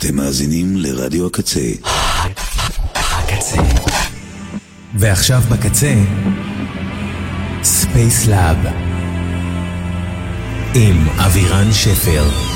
אתם מאזינים לרדיו הקצה. הקצה. ועכשיו בקצה, ספייס לאב. עם אבירן שפר.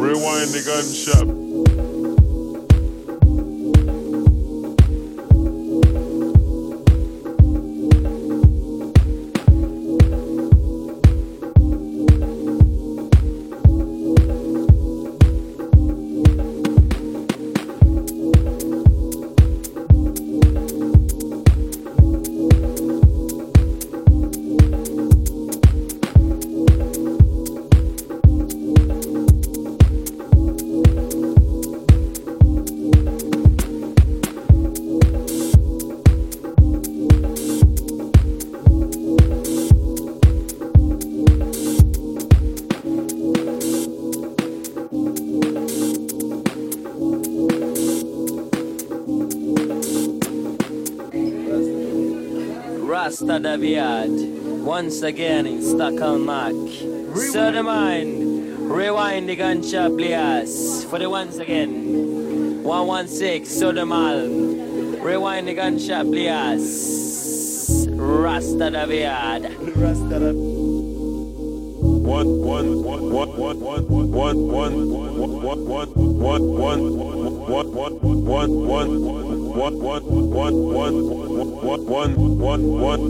Rewind the gunshot. Mr. Daviad, once again in Stockholm Mark. Rewind. So the mind, rewind the gunshot please. for the once again. 116, so the man, rewind the gunshot please. Rasta Daviad. Rasta Daviad. One, one, one, one, one, one, one, one, one, one, one, one, one one one one one one one one one one one one one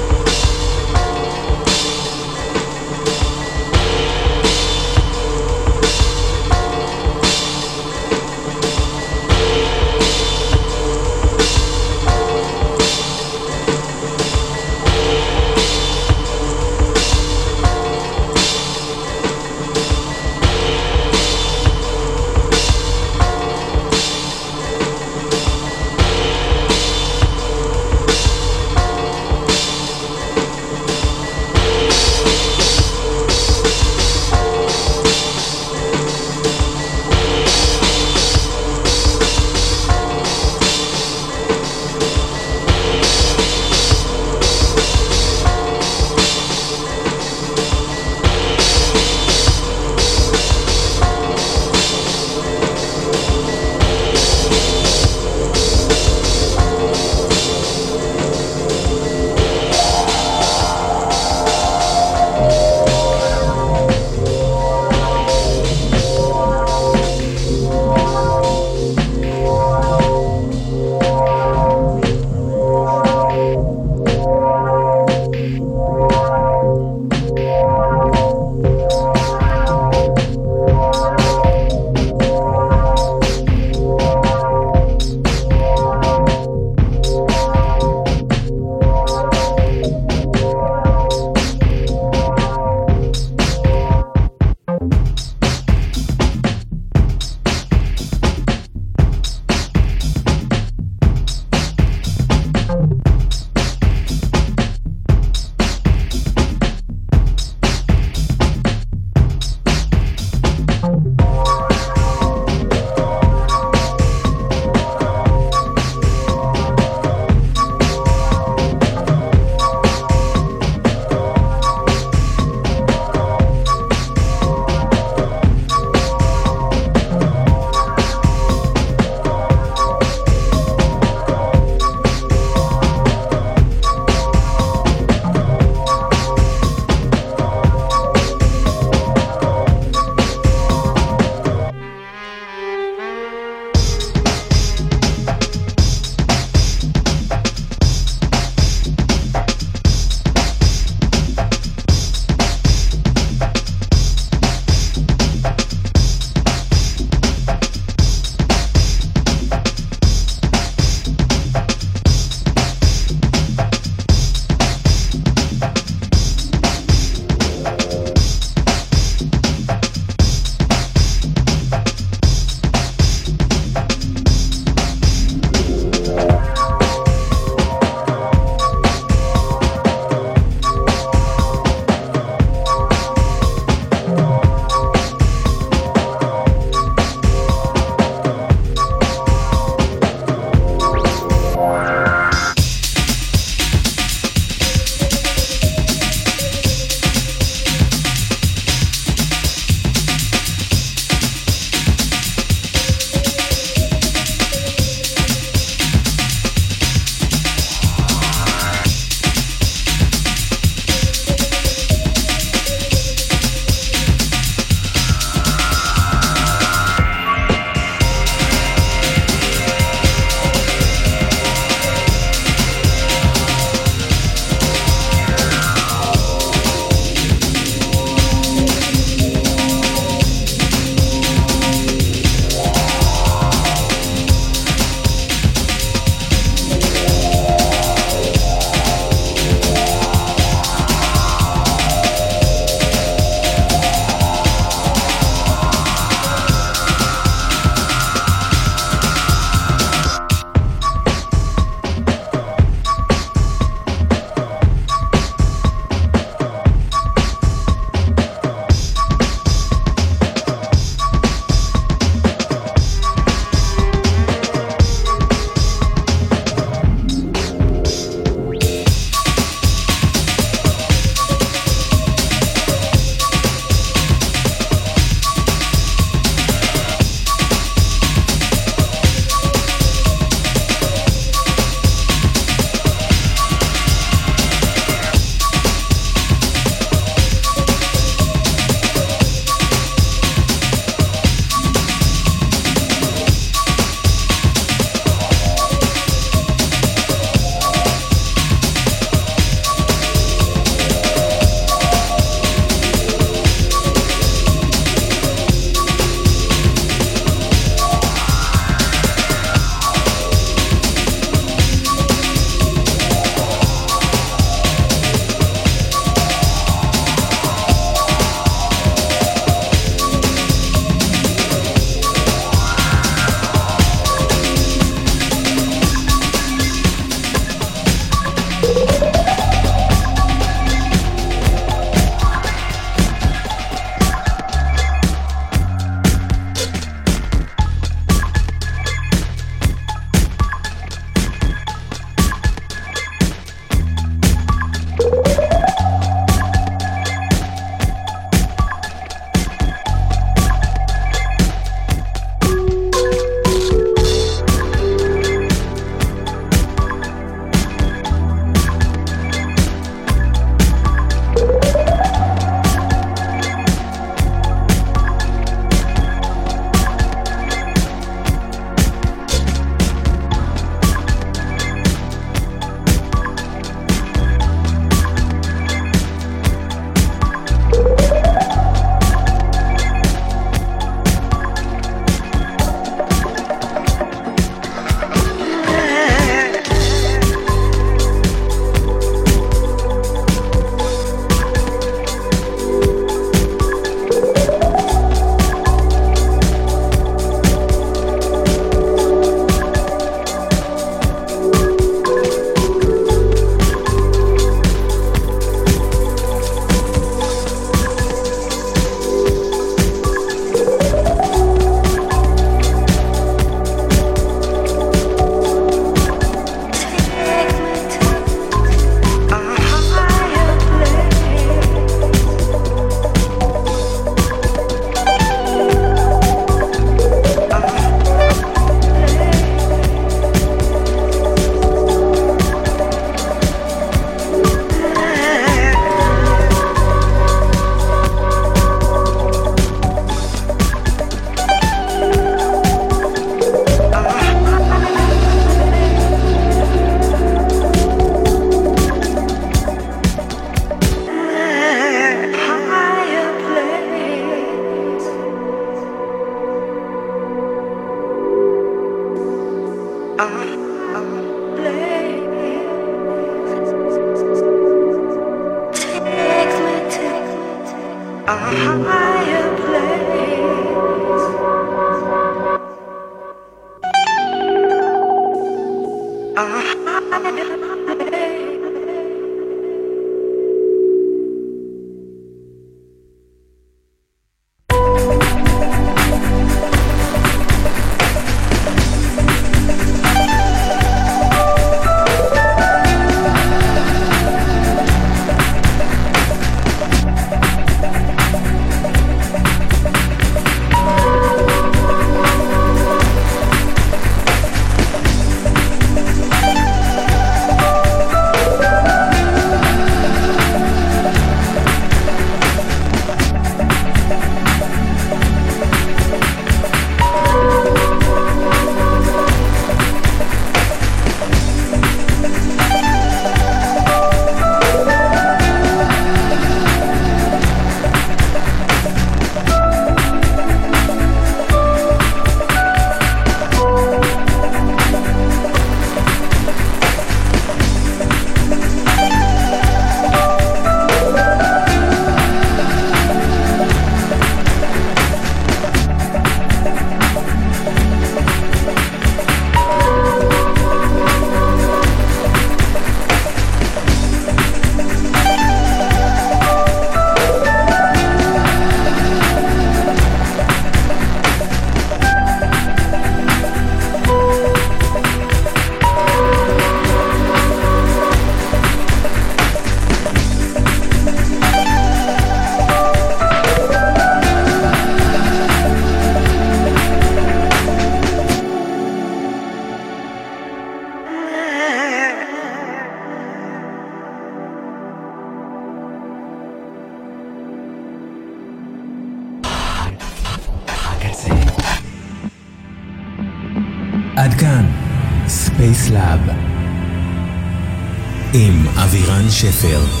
Phil.